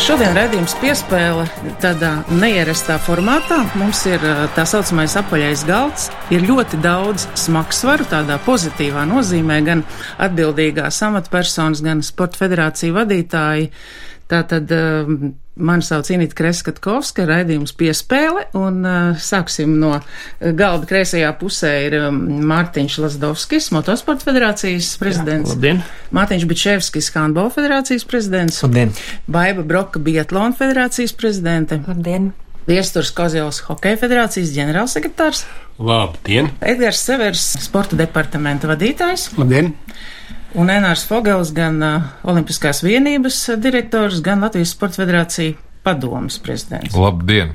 Šodien redzējums piespēle tādā neierastā formātā. Mums ir tā saucamais apaļais galds. Ir ļoti daudz smagsvaru, tādā pozitīvā nozīmē, gan atbildīgās amatpersonas, gan sporta federāciju vadītāji. Tātad mani sauc Inita Kreskatkovska, raidījums piespēle, un uh, sāksim no galda kreisajā pusē ir um, Mārtiņš Lazdovskis, Motosporta federācijas prezidents. Jā, labdien! Mārtiņš Bičevskis, Handbola federācijas prezidents. Labdien! Baiba Broka, Biatlona federācijas prezidente. Labdien! Viesturs Kozjovs, Hokeja federācijas ģenerālsekretārs. Labdien! Edgars Severs, sporta departamenta vadītājs. Labdien! Un Enārs Fogels, gan uh, Olimpiskās vienības direktors, gan Latvijas Sporta federācija padomas prezidents. Labdien!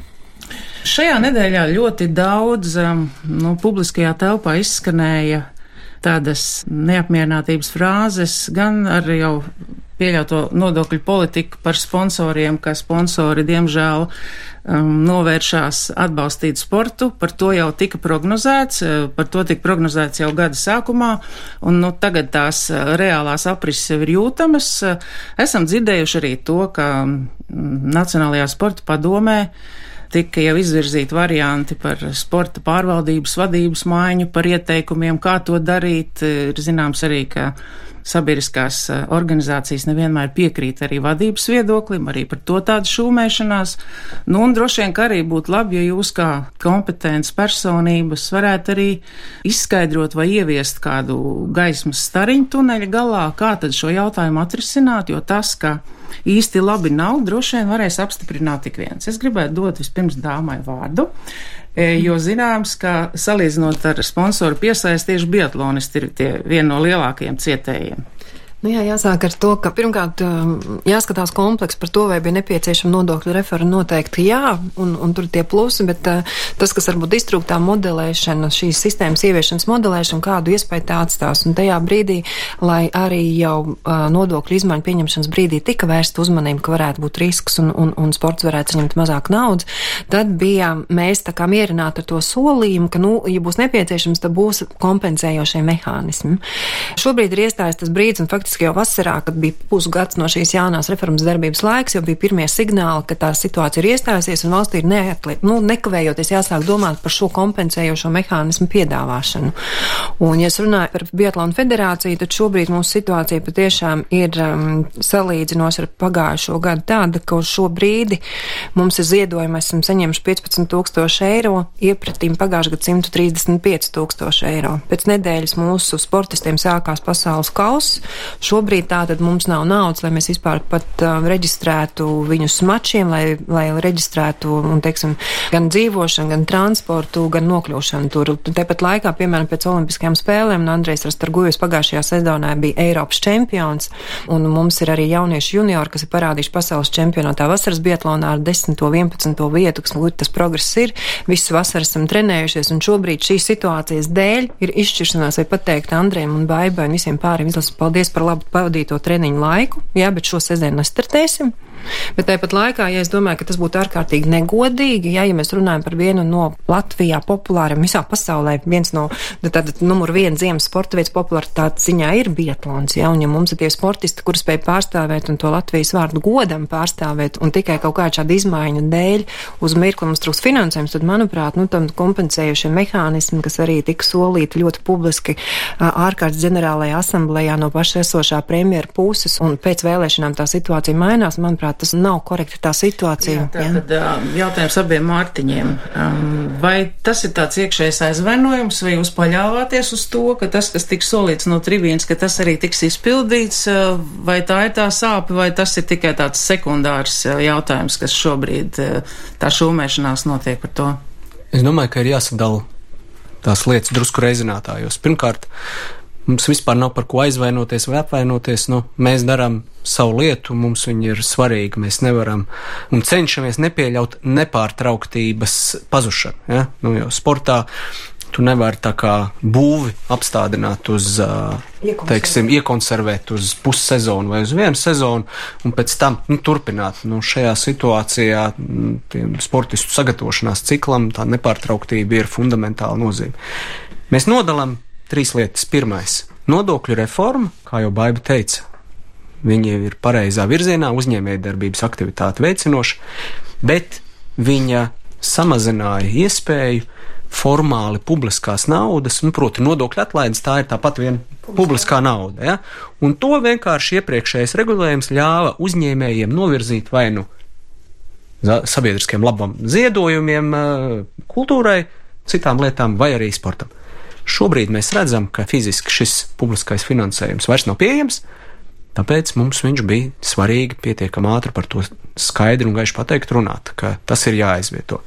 Šajā nedēļā ļoti daudz um, nu, publiskajā telpā izskanēja tādas neapmierinātības frāzes, gan ar jau pieļauto nodokļu politiku par sponsoriem, ka sponsori diemžēl um, novēršās atbalstīt sportu. Par to jau tika prognozēts, par to tika prognozēts jau gada sākumā, un nu, tagad tās reālās aprises jau ir jūtamas. Esam dzirdējuši arī to, ka Nacionālajā sporta padomē tika jau izvirzīti varianti par sporta pārvaldības vadības maiņu, par ieteikumiem, kā to darīt. Ir zināms arī, ka sabiedriskās organizācijas nevienmēr piekrīt arī vadības viedoklim, arī par to tādu šūmēšanās. Nu, un droši vien, ka arī būtu labi, ja jūs kā kompetents personības varētu arī izskaidrot vai ieviest kādu gaismas stariņu tuneļa galā, kā tad šo jautājumu atrisināt, jo tas, ka īsti labi nav, droši vien varēs apstiprināt tik viens. Es gribētu dot vispirms dāmai vārdu, jo zināms, ka salīdzinot ar sponsoru piesaisti tieši biatlonisti ir tie viena no lielākajiem cietējiem. Nu jā, jāsāk ar to, ka pirmkārt jāskatās kompleks par to, vai bija nepieciešama nodokļu reforma noteikti jā, un, un tur tie plusi, bet tas, kas varbūt iztrūktā modelēšana, šīs sistēmas ieviešanas modelēšana, kādu iespēju tā atstās. Un tajā brīdī, lai arī jau nodokļu izmaiņu pieņemšanas brīdī tika vērsta uzmanība, ka varētu būt risks un, un, un sports varētu saņemt mazāk naudas, tad bija mēs tā kā mierināti ar to solījumu, ka, nu, ja būs nepieciešams, tad būs kompensējošie mehānismi. Šobrīd ir iestājas tas brīdis, un faktiski faktiski jau vasarā, kad bija pusgads no šīs jaunās reformas darbības laiks, jau bija pirmie signāli, ka tā situācija ir iestājusies un valstī ir neatliek, nu, nekavējoties jāsāk domāt par šo kompensējošo mehānismu piedāvāšanu. Un, ja es runāju par Biatlonu federāciju, tad šobrīd mūsu situācija patiešām ir um, salīdzinoši ar pagājušo gadu tāda, ka uz šo brīdi mums ir ziedojumi, esam saņēmuši 15 tūkstoši eiro, iepratīm pagājušajā gadā 135 tūkstoši eiro. Pēc nedēļas mūsu sportistiem sākās pasaules kauss. Šobrīd tātad mums nav naudas, lai mēs vispār pat uh, reģistrētu viņus mačiem, lai, lai reģistrētu, un, teiksim, gan dzīvošanu, gan transportu, gan nokļūšanu tur. Tepat laikā, piemēram, pēc Olimpiskajām spēlēm, Andrejs Rastargujas pagājušajā sezonā bija Eiropas čempions, un mums ir arī jaunieši juniori, kas ir parādījuši pasaules čempionātā vasaras biatlonā ar 10. un 11. vietu, kas, lūk, tas progress ir. Visu vasaru esam trenējušies, un šobrīd šīs situācijas dēļ ir izšķiršanās, vai pateikt Andrejam un Baibai un visiem pāriem izlases paldies par labu pavadīto treniņu laiku, jā, bet šo sezonu nestartēsim. Bet tāpat laikā, ja es domāju, ka tas būtu ārkārtīgi negodīgi, ja, ja mēs runājam par vienu no Latvijā populāriem visā pasaulē, viens no tāda numur viena ziemas sporta veids popularitātes ziņā ir biatlons, ja, un ja mums ir tie sportisti, kuri spēj pārstāvēt un to Latvijas vārdu godam pārstāvēt, un tikai kaut kāda šāda izmaiņa dēļ uz mirkli mums trūks finansējums, tad, manuprāt, nu, tam kompensējušie mehānismi, kas arī tika solīti ļoti publiski ārkārtas ģenerālajā asamblējā no paša esošā premjera puses, un pēc vēlēšanām tā situācija mainās, manuprāt, tas nav korekti tā situācija. Jā, tā, tad, jautājums abiem Mārtiņiem. Vai tas ir tāds iekšējs aizvainojums, vai jūs paļāvāties uz to, ka tas, kas tiks solīts no tribīnas, ka tas arī tiks izpildīts, vai tā ir tā sāpe, vai tas ir tikai tāds sekundārs jautājums, kas šobrīd tā šūmēšanās notiek par to? Es domāju, ka ir jāsadala tās lietas drusku reizinātājos. Pirmkārt, Mums vispār nav par ko aizvainoties vai apvainoties. Nu, mēs darām savu lietu, mums viņa ir svarīga. Mēs nevaram un cenšamies nepieļaut nepārtrauktības pazušanu. Ja? Nu, jo sportā tu nevari tā kā būvi apstādināt uz, teiksim, iekonservēt uz pussezonu vai uz vienu sezonu, un pēc tam nu, turpināt. Nu, šajā situācijā tiem sportistu sagatavošanās ciklam tā nepārtrauktība ir fundamentāla nozīme. Mēs nodalām trīs lietas. Pirmais - nodokļu reforma, kā jau Baiba teica. viņa ir pareizā virzienā, uzņēmējdarbības aktivitāte veicinoša, bet viņa samazināja iespēju formāli publiskās naudas, nu, proti, nodokļu atlaides, tā ir tāpat viena publiskā nauda. Ja? Un to vienkārši iepriekšējais regulējums ļāva uzņēmējiem novirzīt vai nu sabiedriskiem labam ziedojumiem, kultūrai, citām lietām, vai arī sportam. Šobrīd mēs redzam, ka fiziski šis publiskais finansējums vairs nav pieejams, tāpēc mums viņš bija svarīgi pietiekami ātri par to skaidri un gaiši pateikt runāt, ka tas ir jāizvieto.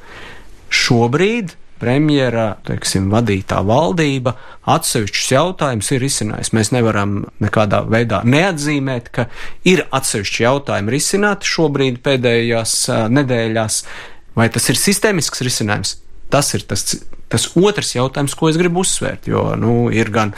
Šobrīd premjera, teiksim, vadītā valdība atsevišķus jautājumus ir risinājusi. Mēs nevaram nekādā veidā neatzīmēt, ka ir atsevišķi jautājumi risināti šobrīd pēdējās uh, nedēļās, vai tas ir sistēmisks risinājums. Tas ir tas, tas otrs jautājums, ko es gribu uzsvērt, jo, nu, ir gan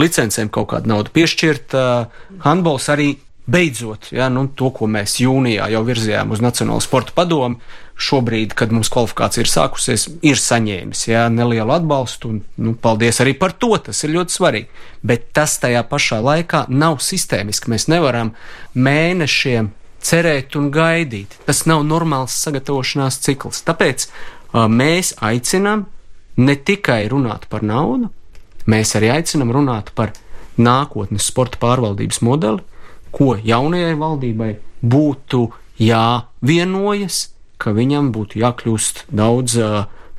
licencēm kaut kāda nauda piešķirt, uh, handbols arī beidzot, ja, nu, to, ko mēs jūnijā jau virzījām uz Nacionālo sporta padomu, šobrīd, kad mums kvalifikācija ir sākusies, ir saņēmis jā, nelielu atbalstu. Un, nu, paldies arī par to, tas ir ļoti svarīgi. Bet tas tajā pašā laikā nav sistēmiski. Mēs nevaram mēnešiem cerēt un gaidīt. Tas nav normāls sagatavošanās cikls. Tāpēc mēs aicinām ne tikai runāt par naudu, mēs arī aicinām runāt par nākotnes sporta pārvaldības modeli, ko jaunajai valdībai būtu jāvienojas, ka viņam būtu jākļūst daudz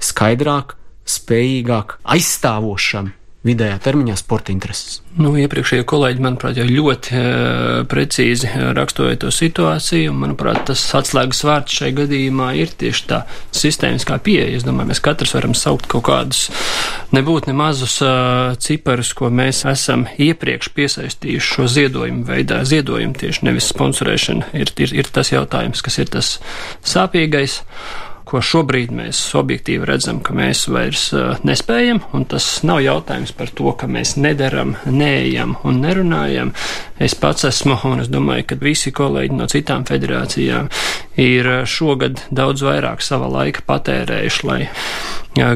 skaidrāk, spējīgāk, aizstāvošam vidējā termiņā sporta intereses. Nu, iepriekšējie kolēģi, manuprāt, jau ļoti uh, precīzi raksturoja to situāciju, un, manuprāt, tas atslēgas vārds šai gadījumā ir tieši tā sistēmiskā pieeja. Es domāju, mēs katrs varam saukt kaut kādus nebūt ne mazus uh, ciparus, ko mēs esam iepriekš piesaistījuši šo ziedojumu veidā. Ziedojumu tieši nevis sponsorēšana ir, ir, ir tas jautājums, kas ir tas sāpīgais ko šobrīd mēs objektīvi redzam, ka mēs vairs uh, nespējam, un tas nav jautājums par to, ka mēs nedaram, neejam un nerunājam. Es pats esmu, un es domāju, ka visi kolēģi no citām federācijām ir šogad daudz vairāk sava laika patērējuši, lai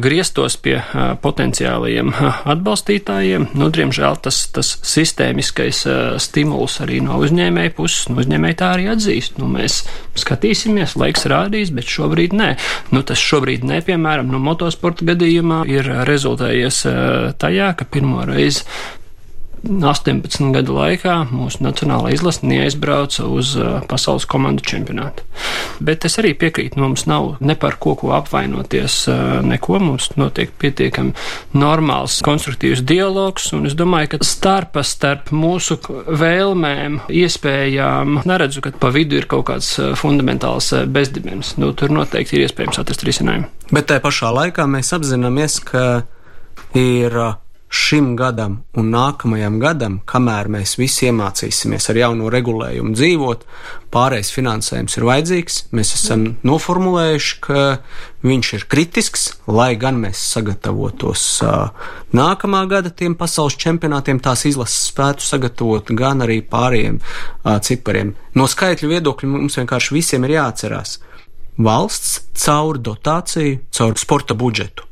grieztos pie potenciālajiem atbalstītājiem. Nu, diemžēl tas, tas sistēmiskais stimuls arī no uzņēmēja puses, nu, uzņēmēji tā arī atzīst. Nu, mēs skatīsimies, laiks rādīs, bet šobrīd nē. Nu, tas šobrīd nē, piemēram, no motosporta gadījumā ir rezultējies tajā, ka pirmo reizi 18 gadu laikā mūsu nacionālā izlase neaizbrauca uz pasaules komandu čempionātu. Bet es arī piekrītu, mums nav ne par ko, ko apvainoties, neko. Mums notiek pietiekami normāls, konstruktīvs dialogs, un es domāju, ka starpa starp mūsu vēlmēm, iespējām, neredzu, ka pa vidu ir kaut kāds fundamentāls bezdibens. Nu, tur noteikti ir iespējams atrast risinājumu. Bet tajā pašā laikā mēs apzināmies, ka ir šim gadam un nākamajam gadam, kamēr mēs visi iemācīsimies ar jauno regulējumu dzīvot, pārējais finansējums ir vajadzīgs. Mēs esam noformulējuši, ka viņš ir kritisks, lai gan mēs sagatavotos nākamā gada tiem pasaules čempionātiem, tās izlases spētu sagatavot, gan arī pārējiem cipariem. No skaitļu viedokļa mums vienkārši visiem ir jāatcerās. Valsts caur dotāciju, caur sporta budžetu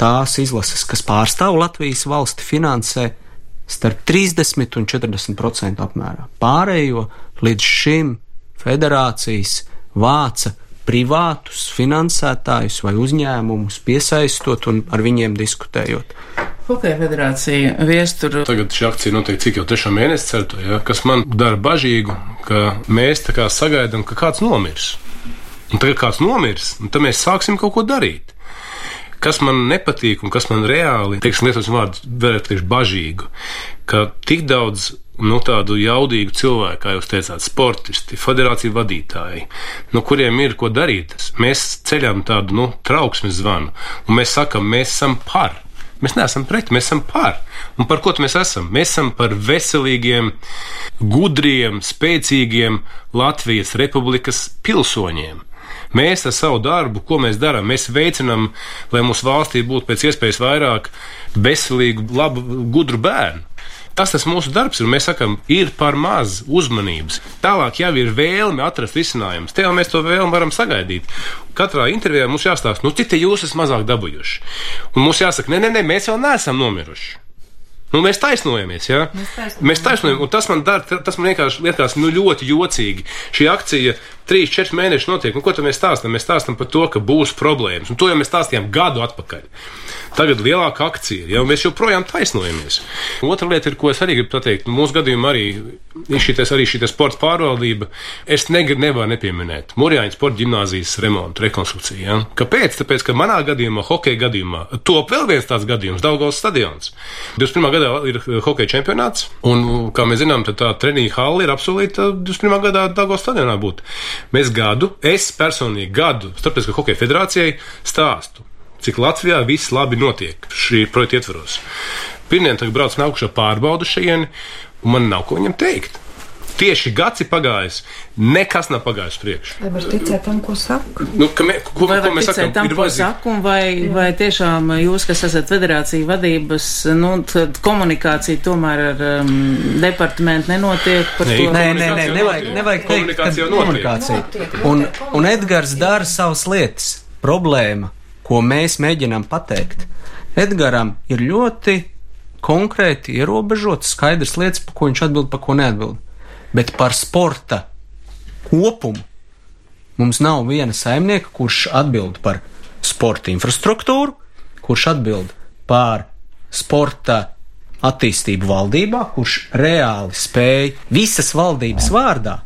tās izlases, kas pārstāv Latvijas valsti, finansē starp 30 un 40 procentu apmērā. Pārējo līdz šim federācijas vāca privātus finansētājus vai uzņēmumus, piesaistot un ar viņiem diskutējot. Hokeja federācija viestur. Tagad šī akcija notiek cik jau trešā mēnesī certo, ja, kas man dara bažīgu, ka mēs tā kā sagaidām, ka kāds nomirs. Un tagad kāds nomirs, un tad mēs sāksim kaut ko darīt. Kas man nepatīk un kas man reāli, teiksim, lietos vārdu vērtēšu bažīgu, ka tik daudz nu, tādu jaudīgu cilvēku, kā jūs teicāt, sportisti, federāciju vadītāji, no kuriem ir ko darīt. Mēs ceļam tādu nu, trauksmes zvanu, un mēs sakam, mēs esam par. Mēs neesam pret, mēs esam par. Un par ko mēs esam? Mēs esam par veselīgiem, gudriem, spēcīgiem Latvijas republikas pilsoņiem. Mēs ar savu darbu, ko mēs darām, mēs veicinām, lai mūsu valstī būtu pēc iespējas vairāk veselīgu, labu, gudru bērnu. Tas tas mūsu darbs ir. Mēs sakām, ir par maz uzmanības. Tālāk jau ir vēlme atrast risinājumus. Te jau mēs to vēlmi varam sagaidīt. Katrā intervijā mums jāstāsta, nu, cik jūs esat mazāk dabūjuši. Un mums jāsaka, nē, nē, nē, mēs vēl neesam nomiruši. Nu, mēs taisnojamies, jā. Mēs taisnojamies. Mēs taisnojamies, un tas man dara, tas man vienkārši liekas nu, ļoti jocīgi. Šī akcija trīs, četri mēneši notiek, un ko tad mēs stāstām? Mēs stāstām par to, ka būs problēmas, un to jau mēs stāstījām gadu atpakaļ. Tagad lielāka akcija, jau mēs joprojām taisnojamies. Otra lieta, ir, ko es arī gribu pateikt, mūsu gadījumā arī ir šitais, arī šī sporta pārvaldība. Es negribu nevaru nepieminēt Mūrjāņa sporta ģimnāzijas remontu, rekonstrukciju. Ja? Kāpēc? Tāpēc, ka manā gadījumā, hokeja gadījumā, top vēl viens tāds gadījums - Daugavas stadions. 21. gadā ir hokeja čempionāts, un, kā mēs zinām, tā treniņa hala ir apsolīta 21. gadā Daugavas stadionā būt. Mēs gadu, es personīgi gadu Starptautiskajai hokeja federācijai stāstu cik Latvijā viss labi notiek šī projekta ietvaros. Pirmdien tagad brauc nākušā pārbauda šeit, un man nav ko viņam teikt. Tieši gads ir pagājis, nekas nav pagājis priekšā. Vai var ticēt tam, ko saka? Nu, ka mē, ko, vai ko mēs sakām? Tam, ko saku, vai, vai tiešām jūs, kas esat federācija vadības, nu, tad komunikācija tomēr ar um, departamentu nenotiek par nē, to? Nē, nē, nē, nevajag, nevajag teikt, ka komunikācija. Un, un Edgars dara savas lietas. Problēma ko mēs mēģinām pateikt. Edgaram ir ļoti konkrēti ierobežotas, skaidrs lietas, par ko viņš atbild, par ko neatbild. Bet par sporta kopumu mums nav viena saimnieka, kurš atbild par sporta infrastruktūru, kurš atbild par sporta attīstību valdībā, kurš reāli spēja visas valdības vārdā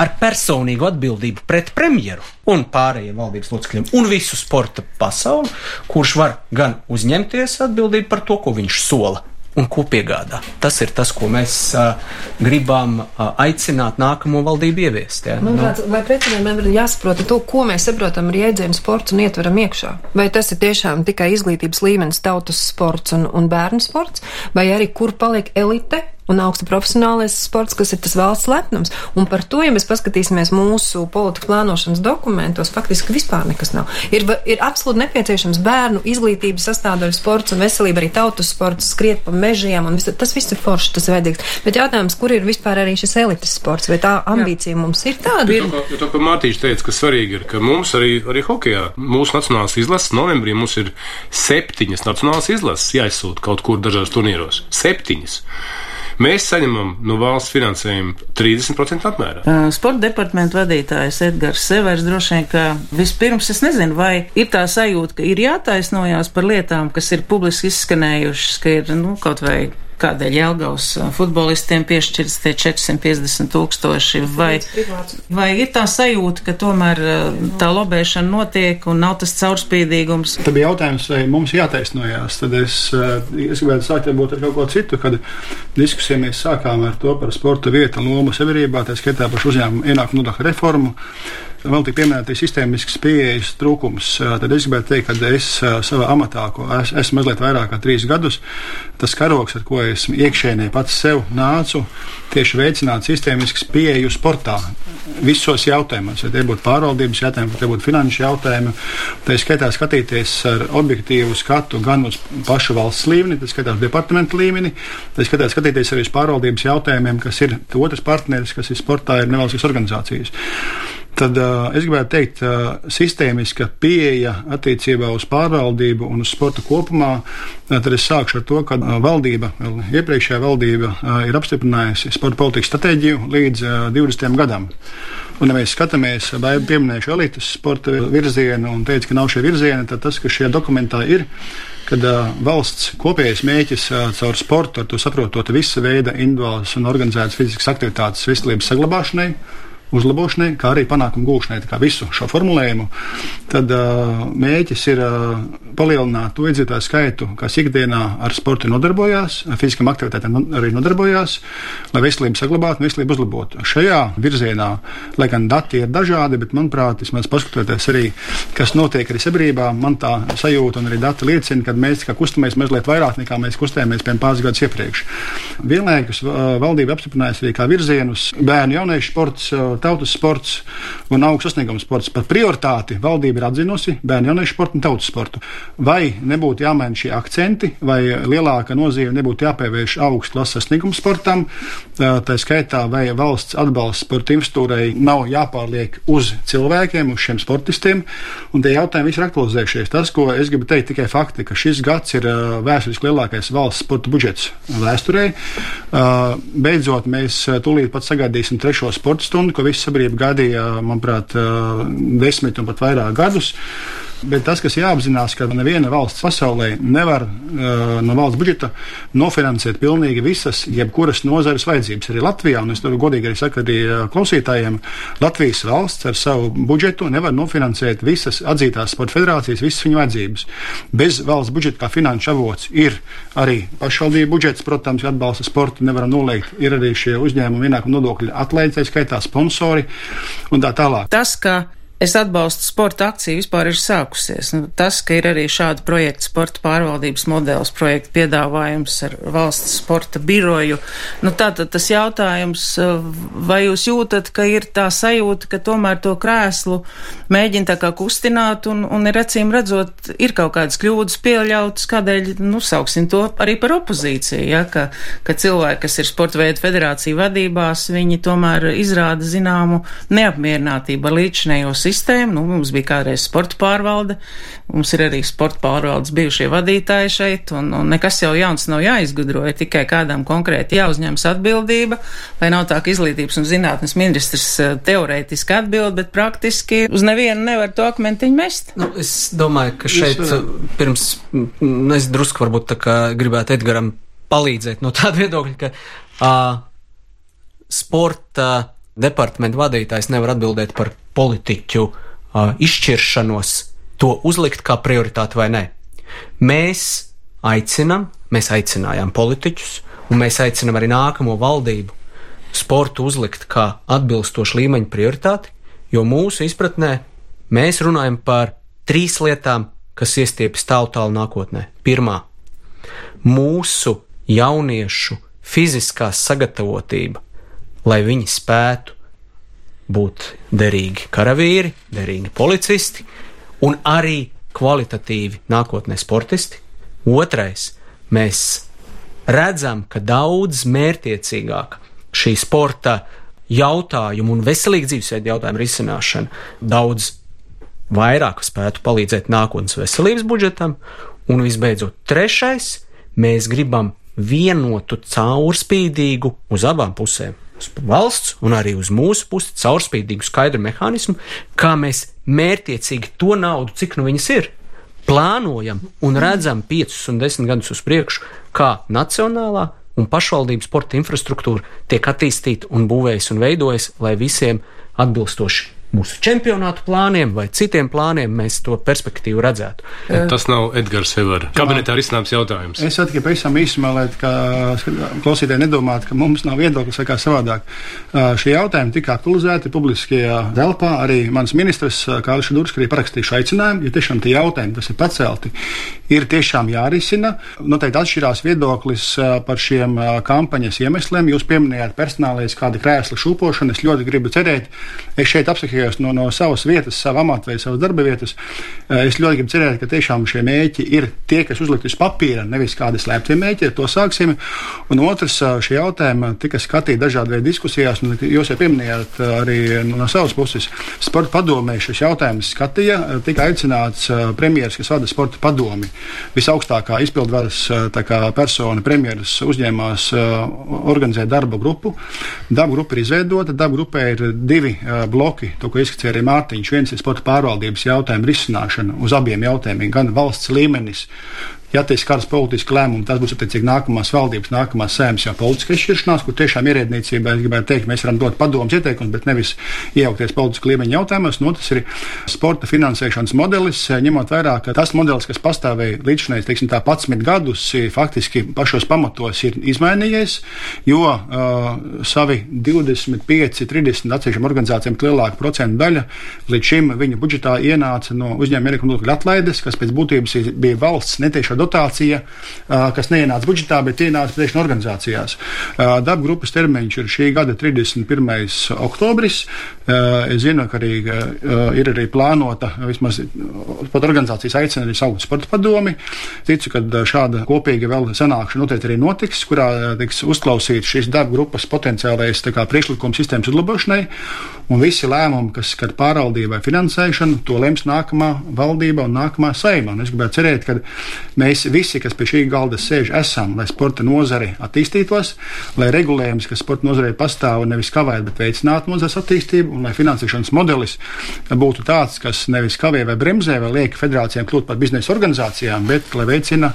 ar personīgu atbildību pret premjeru un pārējiem valdības locekļiem un visu sporta pasauli, kurš var gan uzņemties atbildību par to, ko viņš sola, un ko piegādā. Tas ir tas, ko mēs uh, gribam uh, aicināt nākamo valdību ieviest. Ja? Man liekas, no. vai precizējumiem ir jāsaprot to, ko mēs saprotam ar jēdzienu sports un ietveram iekšā. Vai tas ir tiešām tikai izglītības līmenis, tautas sports un, un bērnu sports, vai arī kur paliek elite un augsta profesionālais sports, kas ir tas valsts lepnums. Un par to, ja mēs paskatīsimies mūsu politikas plānošanas dokumentos, faktiski vispār nekas nav. Ir, ir absolūti nepieciešams bērnu izglītības sastāvdaļa sports un veselība, arī tautas sports, skriet pa mežiem, un vis, tas viss ir forši, tas vajadzīgs. Bet jautājums, kur ir vispār arī šis elites sports, vai tā ambīcija Jā. mums ir tāda? Ir... Jo to, ko Mārtiņš teica, ka svarīgi ir, ka mums arī, arī hokejā, mūsu nacionālās izlases novembrī mums ir septiņas nacionālās izlases jāizsūta kaut kur dažās turnīros. Septiņas. Mēs saņemam no valsts finansējumu 30% apmērā. Sporta departamenta vadītājs Edgars Severs droši vien, ka vispirms es nezinu, vai ir tā sajūta, ka ir jātaisnojās par lietām, kas ir publiski izskanējušas, ka ir, nu, kaut vai kādēļ Jelgavas futbolistiem piešķirts tie 450 tūkstoši, vai, vai ir tā sajūta, ka tomēr tā lobēšana notiek un nav tas caurspīdīgums? Tad bija jautājums, vai mums jātaisnojās. Tad es, es gribētu sākt varbūt ar kaut ko citu, kad diskusiju mēs sākām ar to par sporta vietu un lomu sabiedrībā, tā skaitā par uzņēmumu ienākumu nodokļu reformu vēl tik pieminētais sistēmisks pieejas trūkums, tad es gribētu teikt, ka es savā amatā, ko es, esmu mazliet vairāk kā trīs gadus, tas karoks, ar ko es iekšēnē pats sev nācu, tieši veicināt sistēmisks pieeju sportā. Visos jautājumos, ja tie būtu pārvaldības jautājumi, vai tie būtu finanšu jautājumi, tā skaitā skatīties ar objektīvu skatu gan uz pašu valsts līmeni, tā skaitā uz departamentu līmeni, tā skaitā skatīties arī uz pārvaldības jautājumiem, kas ir otrs partneris, kas ir sportā, ir nevalstiskas organizācijas. Tad uh, es gribētu teikt, uh, sistēmiska pieeja attiecībā uz pārvaldību un uz sporta kopumā. Uh, tad es sākšu ar to, ka uh, valdība, iepriekšējā valdība, uh, ir apstiprinājusi sporta politikas stratēģiju līdz uh, 20. gadam. Un, ja mēs skatāmies, vai pieminēšu elites sporta virzienu un teicu, ka nav šie virzieni, tad tas, kas šajā dokumentā ir, kad uh, valsts kopējais mēķis uh, caur sportu, ar to saprotot visa veida individuālas un organizētas fiziskas aktivitātes veselības saglabāšanai uzlabošanai, kā arī panākumu gūšanai, kā visu šo formulējumu, tad uh, mēģis ir uh, palielināt to iedzīvotāju skaitu, kas ikdienā ar sportu nodarbojās, ar fiziskām aktivitātēm arī nodarbojās, lai veselību saglabātu un veselību uzlabotu. Šajā virzienā, lai gan dati ir dažādi, bet, manuprāt, vismaz paskatoties arī, kas notiek arī sabiedrībā, man tā sajūta un arī dati liecina, ka mēs kustamies mazliet vairāk nekā mēs kustējāmies pirms pāris gadus iepriekš. Vienlaikus valdība apstiprinājusi arī kā virzienus bērnu jauniešu sports tautas sports un augsts sasniegums sports. Par prioritāti valdība ir atzinusi bērnu jauniešu sportu un tautas sportu. vai nebūtu jāmaina šie akcenti, vai lielāka nozīme nebūtu jāpievērš augstklases sasniegumu sportam, tā skaitā, vai valsts atbalsts sporta infrastruktūrai nav jāpārliek uz cilvēkiem, uz šiem sportistiem. Un tie jautājumi visi ir aktualizējušies. Tas, ko es gribu teikt, tikai fakti, ka šis gads ir vēsturiski lielākais valsts sporta budžets vēsturē. Beidzot, mēs tūlīt pat sagaidīsim trešo sporta stundu, ko visa sabiedrība gaidīja, manuprāt, desmit un pat vairāk gadus. Bet tas, kas jāapzinās, ka neviena valsts pasaulē nevar uh, no valsts budžeta nofinansēt pilnīgi visas, jebkuras nozares vajadzības. Arī Latvijā, un es to godīgi arī saku arī klausītājiem, Latvijas valsts ar savu budžetu nevar nofinansēt visas atzītās sporta federācijas, visas viņu vajadzības. Bez valsts budžeta kā finanšu avots ir arī pašvaldību budžets, protams, atbalsta sportu nevaram noliegt. Ir arī šie uzņēmumi ienākuma nodokļu atlaides, skaitā sponsori un tā tālāk. Tas, ka es atbalstu sporta akciju vispār ir sākusies. Nu, tas, ka ir arī šāda projekta sporta pārvaldības modelis, projekta piedāvājums ar valsts sporta biroju, nu tātad tas jautājums, vai jūs jūtat, ka ir tā sajūta, ka tomēr to krēslu mēģina tā kā kustināt un, un ir acīm redzot, ir kaut kādas kļūdas pieļautas, kādēļ, nu, sauksim to arī par opozīciju, ja, ka, ka cilvēki, kas ir sporta veidu federāciju vadībās, viņi tomēr izrāda zināmu neapmierinātību ar līdzinējo sistēmu sistēmu. Nu, mums bija kādreiz sporta pārvalde, mums ir arī sporta pārvaldes bijušie vadītāji šeit, un, un nekas jau jauns nav jāizgudro, ja tikai kādam konkrēti jāuzņemas atbildība, lai nav tā, ka izglītības un zinātnes ministrs eh, teorētiski atbild, bet praktiski uz nevienu nevar to akmentiņu mest. Nu, es domāju, ka šeit pirms, nu, es drusku varbūt tā kā gribētu Edgaram palīdzēt no tāda viedokļa, ka uh, sporta departamenta vadītājs nevar atbildēt par politiķu uh, izšķiršanos, to uzlikt kā prioritāti vai nē. Mēs aicinām, mēs aicinājām politiķus, un mēs aicinām arī nākamo valdību sportu uzlikt kā atbilstošu līmeņa prioritāti, jo mūsu izpratnē mēs runājam par trīs lietām, kas iestiepjas tālu tālu nākotnē. Pirmā - mūsu jauniešu fiziskā sagatavotība, lai viņi spētu būt derīgi karavīri, derīgi policisti un arī kvalitatīvi nākotnē sportisti. Otrais, mēs redzam, ka daudz mērķiecīgāk šī sporta jautājumu un veselīgu dzīvesveidu jautājumu risināšana daudz vairāk spētu palīdzēt nākotnes veselības budžetam. Un visbeidzot, trešais, mēs gribam vienotu, caurspīdīgu uz abām pusēm uz valsts un arī uz mūsu pusi caurspīdīgu skaidru mehānismu, kā mēs mērtiecīgi to naudu, cik nu viņas ir, plānojam un redzam 5 un 10 gadus uz priekšu, kā nacionālā un pašvaldības sporta infrastruktūra tiek attīstīta un būvējas un veidojas, lai visiem atbilstoši mūsu čempionātu plāniem vai citiem plāniem mēs to perspektīvu redzētu. Tas nav Edgars Severa kabinetā risināms jautājums. Es tikai pavisam īsumā, lai klausītāji nedomātu, ka mums nav viedoklis vai kā savādāk. Šie jautājumi tika aktualizēti publiskajā telpā. Arī mans ministrs Kālis Šudurs arī parakstījuši aicinājumu, jo tiešām tie jautājumi, kas ir pacelti, ir tiešām jārisina. Noteikti atšķirās viedoklis par šiem kampaņas iemesliem. Jūs pieminējāt personālais kāda krēsla šūpošana. Es ļoti gribu cerēt, es šeit apsakīju atpakaļ no, no savas vietas, savu amatu vai savas darba vietas, eh, es ļoti gribu cerēt, ka tiešām šie mēķi ir tie, kas uzlikti uz papīra, nevis kādi slēpti mēķi, ar to sāksim. Un otrs, eh, šie jautājumi tika skatīti dažādi veidi diskusijās, un jūs jau pieminējāt eh, arī no savas puses. Sporta padomē šis jautājums skatīja, tika aicināts premjeras, kas vada sporta padomi. Visaugstākā izpildvaras persona premjeras uzņēmās organizēt darba grupu. Darba grupa ir izveidota, darba grupē ir divi bloki, to, ko izskicēja arī Mārtiņš. Viens ir sporta pārvaldības jautājumu risināšana uz abiem jautājumiem, gan valsts līmenis, ja tiks kādas politiskas lēmumus, tas būs attiecīgi nākamās valdības, nākamās sēmas jau politiska izšķiršanās, kur tiešām ierēdniecībā, es gribētu teikt, mēs varam dot padomus, ieteikumus, bet nevis iejaukties politiskā līmeņa jautājumos. No, tas ir sporta finansēšanas modelis, ņemot vērā, ka tas modelis, kas pastāvēja līdz šim, teiksim, tā 11 gadus, faktiski pašos pamatos ir izmainījies, jo uh, savi 25, 30 atsevišķām organizācijām lielāka procentu daļa līdz šim viņa budžetā ienāca no uzņēmuma ienākuma nodokļu atlaides, kas pēc būtības bija valsts netieša dotācija, kas neienāca budžetā, bet ienāca priekšna organizācijās. Darba grupas termiņš ir šī gada 31. oktobris. Es zinu, ka arī ir arī plānota, vismaz pat organizācijas aicina arī savu sporta padomi. Ticu, ka šāda kopīga vēl sanākšana noteikti arī notiks, kurā tiks uzklausīt šīs darba grupas potenciālais priekšlikums sistēmas uzlabošanai. Un visi lēmumi, kas skar pārvaldību vai finansēšanu, to lems nākamā valdība un nākamā saima. Un es gribētu cerēt, ka mēs visi, kas pie šī galda sēž, esam, lai sporta nozare attīstītos, lai regulējums, kas sporta nozarē pastāv, nevis kavētu, bet veicinātu nozares attīstību, un lai finansēšanas modelis būtu tāds, kas nevis kavē vai bremzē vai liek federācijām kļūt par biznesa organizācijām, bet lai veicina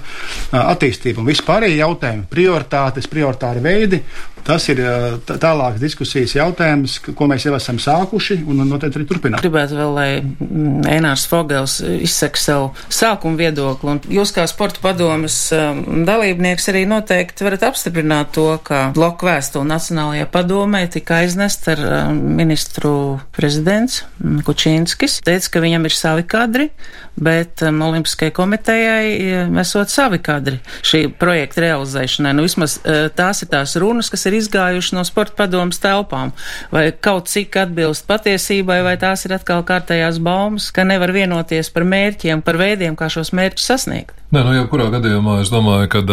attīstību. Un vispārējie jautājumi, prioritātes, prioritāri veidi, tas ir tālākas diskusijas jautājums, ko mēs jau esam sākuši un noteikti arī turpinām. Gribētu vēl, lai mm, Enārs Fogels izsaka savu sākumu viedokli, un jūs kā sporta padomas dalībnieks arī noteikti varat apstiprināt to, ka bloku vēstuli Nacionālajā padomē tika aiznest ar ministru prezidents mm, Kučīnskis. Teica, ka viņam ir savi kadri, bet Olimpiskajai komitejai esot savi kadri šī projekta realizēšanai. Nu, vismaz tās ir tās runas, kas ir izgājuši no sporta padomas telpām. Vai kaut cik atbilst patiesībai, vai tās ir atkal kārtējās baumas, ka nevar vienoties par mērķiem, par veidiem, kā šos mērķus sasniegt? Nē, nu, jebkurā gadījumā es domāju, ka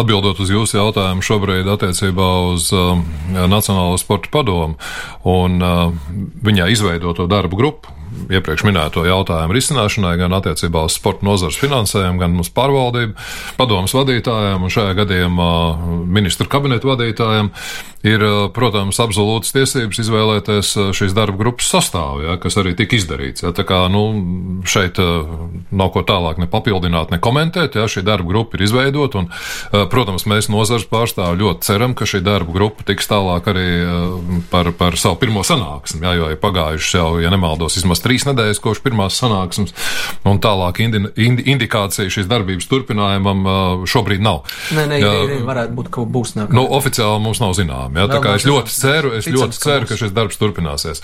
atbildot uz jūsu jautājumu šobrīd attiecībā uz uh, Nacionālo sporta padomu un uh, viņā izveidoto darbu grupu, iepriekš minēto jautājumu risināšanai, gan attiecībā uz sporta nozares finansējumu, gan uz pārvaldību, padomus vadītājiem un šajā gadījumā ministru kabinetu vadītājiem ir, protams, absolūtas tiesības izvēlēties šīs darba grupas sastāvu, ja, kas arī tika izdarīts. Ja, tā kā nu, šeit nav ko tālāk ne papildināt, ne komentēt, ja šī darba grupa ir izveidota, un, protams, mēs nozars pārstāvi ļoti ceram, ka šī darba grupa tiks tālāk arī par, par savu pirmo sanāksmi, ja, jo ir pagājušas jau, ja nemaldos, vismaz trīs nedēļas kopš pirmās sanāksmes, un tālāk indi, indi, indikācija šīs darbības turpinājumam šobrīd nav. Nē, nē, ja, varētu būt, ka būs nākamā. Nu, oficiāli mums nav zinām. Ja, tā kā es ļoti ceru, es ticams, ļoti ceru, ka šis darbs turpināsies.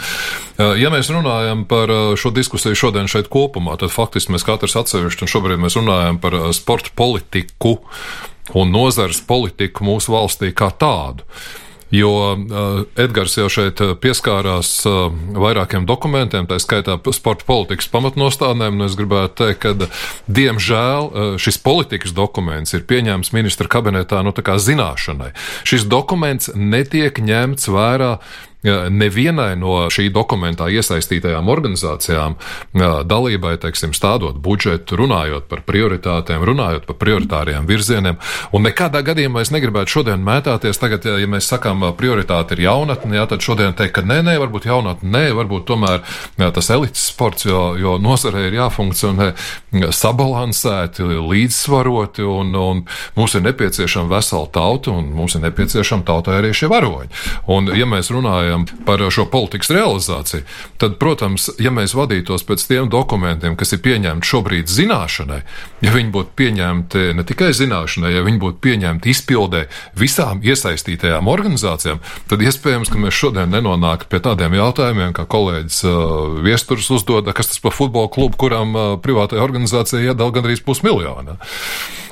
Ja mēs runājam par šo diskusiju šodien šeit kopumā, tad faktiski mēs katrs atsevišķi, un šobrīd mēs runājam par sporta politiku un nozares politiku mūsu valstī kā tādu. Jo uh, Edgars jau šeit pieskārās uh, vairākiem dokumentiem, tā skaitā sporta politikas pamatnostādnēm, un es gribētu teikt, ka, diemžēl, šis politikas dokuments ir pieņēmts ministra kabinetā nu, zināšanai. Šis dokuments netiek ņemts vērā nevienai no šī dokumentā iesaistītajām organizācijām dalībai, teiksim, stādot budžetu, runājot par prioritātēm, runājot par prioritāriem virzieniem. Un nekādā gadījumā es negribētu šodien mētāties. Tagad, ja mēs sakām, prioritāte ir jaunatne, jā, tad šodien teikt, ka nē, nē, varbūt jaunatne, nē, varbūt tomēr jā, tas elites sports, jo, jo nozarē ir jāfunkcionē sabalansēti, līdzsvaroti, un, un mums ir nepieciešama vesela tauta, un mums ir nepieciešama tautai arī šie varoņi. Un, ja mēs runājam runājam par šo politikas realizāciju, tad, protams, ja mēs vadītos pēc tiem dokumentiem, kas ir pieņemti šobrīd zināšanai, ja viņi būtu pieņemti ne tikai zināšanai, ja viņi būtu pieņemti izpildē visām iesaistītajām organizācijām, tad iespējams, ka mēs šodien nenonāktu pie tādiem jautājumiem, kā kolēģis uh, Viesturs uzdod, kas tas par futbola klubu, kuram uh, privātajai organizācijai iedala gandrīz pusmiljonu.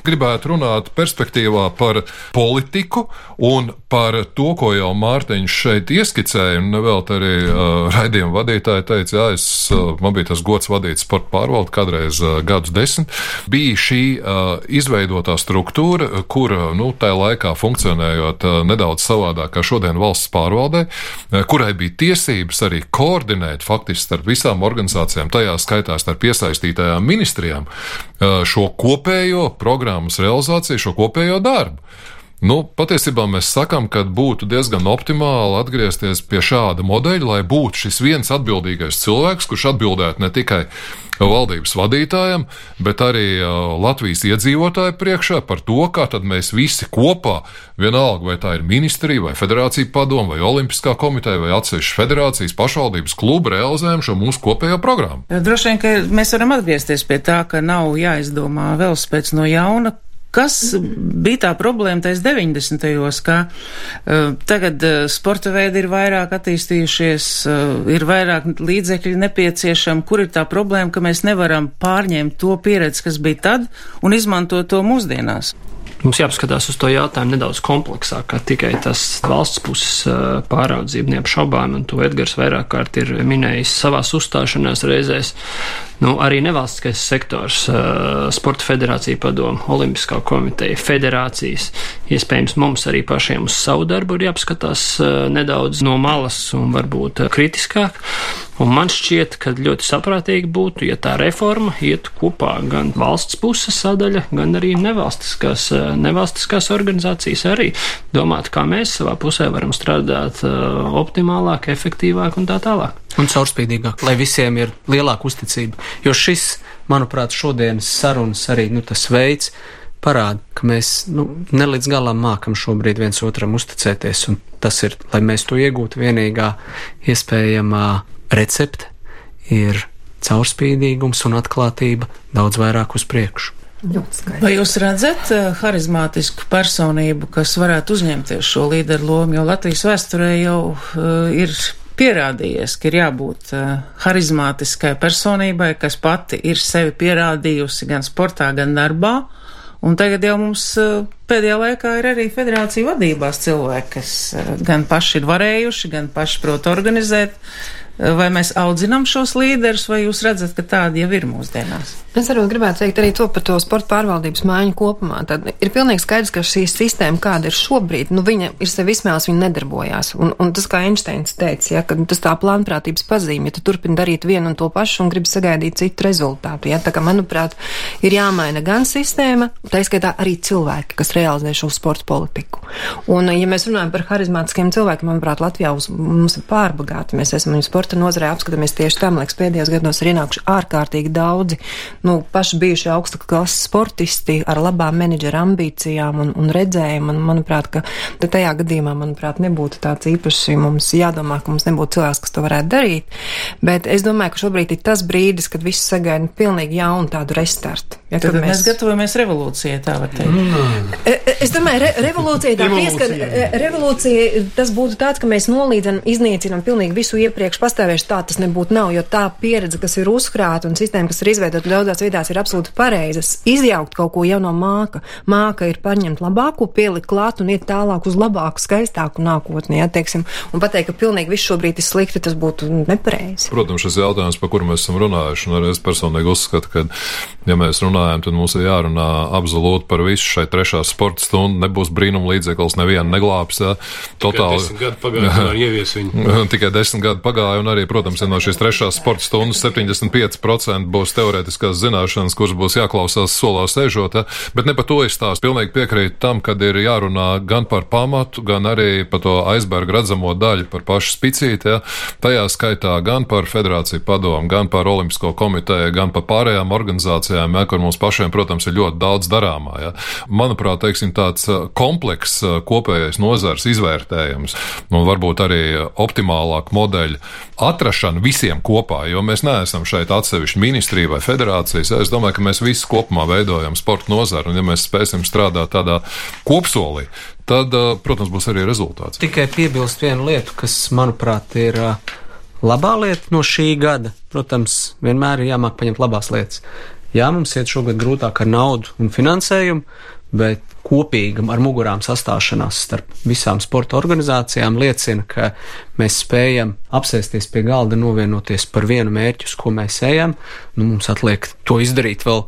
Gribētu runāt perspektīvā par politiku un par to, ko jau Mārtiņš šeit ieskicēja, un vēl arī uh, raidījuma vadītāji teica, jā, es, uh, man bija tas gods vadīt sporta pārvaldu kādreiz uh, gadus desmit, bija šī uh, izveidotā struktūra, kur, nu, tajā laikā funkcionējot uh, nedaudz savādāk kā šodien valsts pārvaldē, uh, kurai bija tiesības arī koordinēt faktiski starp visām organizācijām, tajā skaitā starp iesaistītajām ministrijām, uh, šo kopējo programmas realizāciju, šo kopējo darbu. Nu, patiesībā mēs sakām, ka būtu diezgan optimāli atgriezties pie šāda modeļa, lai būtu šis viens atbildīgais cilvēks, kurš atbildētu ne tikai valdības vadītājiem, bet arī Latvijas iedzīvotāju priekšā par to, kā mēs visi kopā, vienalga vai tā ir ministrija, vai federācija padoma, vai olimpiskā komiteja, vai atsevišķas federācijas pašvaldības kluba, realizējam šo mūsu kopējo programmu. Droši vien, ka mēs varam atgriezties pie tā, ka nav jāizdomā vēl spēc no jauna Kas bija tā problēma tais 90. ka uh, tagad uh, sporta veidi ir vairāk attīstījušies, uh, ir vairāk līdzekļi nepieciešami, kur ir tā problēma, ka mēs nevaram pārņemt to pieredzi, kas bija tad, un izmantot to mūsdienās? Mums jāpaskatās uz to jautājumu nedaudz kompleksāk, kā tikai tas valsts puses pāraudzība neapšaubām, un to Edgars vairāk kārt ir minējis savās uzstāšanās reizēs. Nu, arī nevalstiskais sektors, sporta federācija padoma, olimpiskā komiteja, federācijas, iespējams mums arī pašiem uz savu darbu ir jāpaskatās nedaudz no malas un varbūt kritiskāk. Un man šķiet, ka ļoti saprātīgi būtu, ja tā reforma ietu kopā gan valsts puses sadaļa, gan arī nevalstiskās, nevalstiskās organizācijas arī domāt, kā mēs savā pusē varam strādāt optimālāk, efektīvāk un tā tālāk. Un caurspīdīgāk, lai visiem ir lielāka uzticība. Jo šis, manuprāt, šodienas sarunas arī nu, tas veids, parāda, ka mēs nu, ne līdz galam mākam šobrīd viens otram uzticēties, un tas ir, lai mēs to iegūtu, vienīgā iespējamā recepte ir caurspīdīgums un atklātība daudz vairāk uz priekšu. Vai jūs redzat uh, harizmātisku personību, kas varētu uzņemties šo līderu lomu, jo Latvijas vēsturē jau uh, ir pierādījies, ka ir jābūt uh, harizmātiskai personībai, kas pati ir sevi pierādījusi gan sportā, gan darbā. Un tagad jau mums uh, pēdējā laikā ir arī federācija vadībās cilvēki, kas uh, gan paši ir varējuši, gan paši prot organizēt Vai mēs audzinām šos līderus, vai jūs redzat, ka tādi jau ir mūsdienās? Es arī gribētu teikt arī to par to sporta pārvaldības maiņu kopumā. Tad ir pilnīgi skaidrs, ka šī sistēma, kāda ir šobrīd, nu, viņa ir sev izsmēlus, viņa nedarbojās. Un, un tas, kā Einsteins teica, ja, ka tas tā plānprātības pazīme, ja tu turpini darīt vienu un to pašu un gribi sagaidīt citu rezultātu. Ja, tā kā, manuprāt, ir jāmaina gan sistēma, tā izskaitā arī cilvēki, kas realizē šo sporta politiku. Un, ja mēs runājam par harizmātiskiem cilvēkiem, manuprāt, Latvijā uz, mums ir pārbagāti. Mēs esam viņu sporta nozarē apskatāmies tieši tam, liekas, pēdējos gados ir ienākuši ārkārtīgi daudzi nu, paši bijuši augsta klases sportisti ar labām menedžera ambīcijām un, un redzējumu. Un, manuprāt, ka tajā gadījumā, manuprāt, nebūtu tāds īpaši mums jādomā, ka mums nebūtu cilvēks, kas to varētu darīt. Bet es domāju, ka šobrīd ir tas brīdis, kad viss sagaida pilnīgi jaunu tādu restartu. Ja, tad mēs... mēs gatavojamies revolūcijai, tā var teikt. Mm. Es domāju, re revolūcija tā pieskar, e, revolūcija tas būtu tāds, ka mēs nolīdzam, iznīcinam pilnīgi visu iepriekš pastāvējuši tā tas nebūtu nav, jo tā pieredze, kas ir uzkrāta un sistēma, kas ir izveidota daudzās vietās, ir absolūti pareizas. Izjaukt kaut ko jau no māka. Māka ir paņemt labāko, pielikt klāt un iet tālāk uz labāku, skaistāku nākotni, ja, teiksim, un pateikt, ka pilnīgi viss šobrīd ir slikti, tas būtu nepareizi. Protams, šis jautājums, par kuru mēs esam runājuši, un arī es personīgi uzskatu, ka, ja mēs runājam runājam, tad mums ir jārunā absolūti par visu šai trešā sporta stundu. Nebūs brīnuma līdzeklis, nevienu neglābs. Ja. Totāli. Tikai desmit gadu pagāja, un arī, protams, no šīs trešās sporta stundas 75% būs teorētiskās zināšanas, kuras būs jāklausās solā sēžot. Ja. Bet ne par to es tās pilnīgi piekrītu tam, kad ir jārunā gan par pamatu, gan arī par to aizbergu redzamo daļu, par pašu spicīti. Ja. Tajā skaitā gan par federāciju padomu, gan par olimpisko komiteju, gan par pārējām organizācijām, ja, kur mums pašiem, protams, ir ļoti daudz darāmā. Ja. Manuprāt, teiksim, tāds uh, komplekss uh, kopējais nozars izvērtējums un varbūt arī optimālāk modeļu atrašana visiem kopā, jo mēs neesam šeit atsevišķi ministrija vai federācijas. Es domāju, ka mēs visi kopumā veidojam sporta nozaru, un ja mēs spēsim strādāt tādā kopsolī, tad, uh, protams, būs arī rezultāts. Tikai piebilst vienu lietu, kas, manuprāt, ir labā lieta no šī gada. Protams, vienmēr ir jāmāk paņemt labās lietas. Jā, mums iet šogad grūtāk ar naudu un finansējumu, bet kopīgam ar mugurām sastāšanās starp visām sporta organizācijām liecina, ka mēs spējam apsēsties pie galda, novienoties par vienu mērķu, uz ko mēs ejam. Nu, mums atliek to izdarīt vēl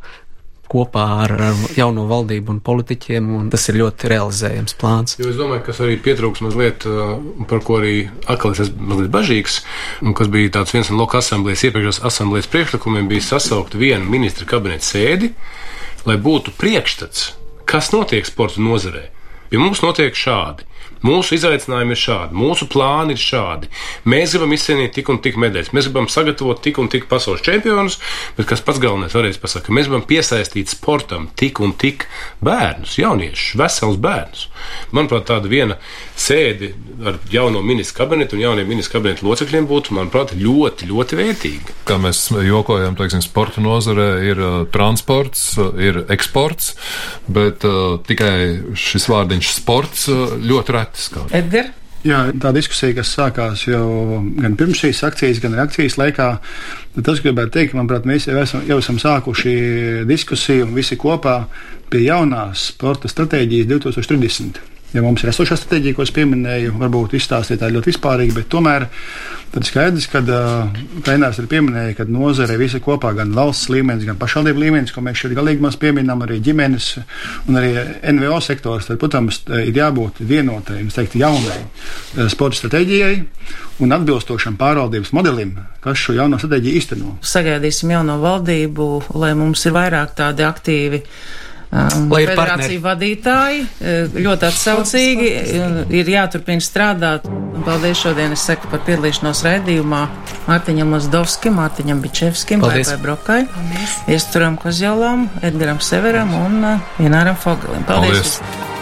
kopā ar, ar jauno valdību un politiķiem, un tas ir ļoti realizējams plāns. Jo es domāju, kas arī pietrūks mazliet, uh, par ko arī es esmu mazliet bažīgs, un kas bija tāds viens no loka asamblējas, iepriekšējās asamblējas priekšlikumiem, bija sasaukt vienu ministra kabineta sēdi, lai būtu priekšstats, kas notiek sporta nozarē. Pie mums notiek šādi. Mūsu izaicinājumi ir šādi, mūsu plāni ir šādi. Mēs gribam izcīnīt tik un tik medaļas, mēs gribam sagatavot tik un tik pasaules čempionus, bet kas pats galvenais pasakāt, ka mēs gribam piesaistīt sportam tik un tik bērnus, jauniešus, veselus bērnus. Manuprāt, tāda viena sēde ar jauno ministru kabinetu un jauniem ministru kabinetu locekļiem būtu, manuprāt, ļoti, ļoti vērtīga. Kā mēs jokojam, teiksim, sporta nozarē ir uh, transports, uh, ir eksports, bet uh, tikai šis vārdiņš sports uh, ļoti reti skan. Edgars? Jā, tā diskusija, kas sākās jau gan pirms šīs akcijas, gan arī akcijas laikā, tas gribētu teikt, ka, manuprāt, mēs jau esam, jau esam sākuši diskusiju visi kopā pie jaunās sporta stratēģijas 2030. Ja mums ir esošā stratēģija, ko es pieminēju, varbūt izstāstīt tā ļoti vispārīgi, bet tomēr tad skaidrs, ka Kainārs arī pieminēja, ka nozare visa kopā, gan valsts līmenis, gan pašvaldību līmenis, ko mēs šeit galīgi maz pieminam, arī ģimenes un arī NVO sektors, tad, protams, ir jābūt vienotai, teiktu, jaunai sporta stratēģijai un atbilstošam pārvaldības modelim, kas šo jauno stratēģiju īsteno. Sagaidīsim jauno valdību, lai mums ir vairāk tādi aktīvi Lai ir federāciju vadītāji, uh, ļoti atsaucīgi, uh, ir jāturpina strādāt. Paldies šodien es saku par piedalīšanos raidījumā Mārtiņam Mazdovskim, Mārtiņam Bičevskim, Paipai Brokai, Iesturam Kozjolam, Edgaram Severam un uh, Ināram Fogalim. Paldies! Paldies.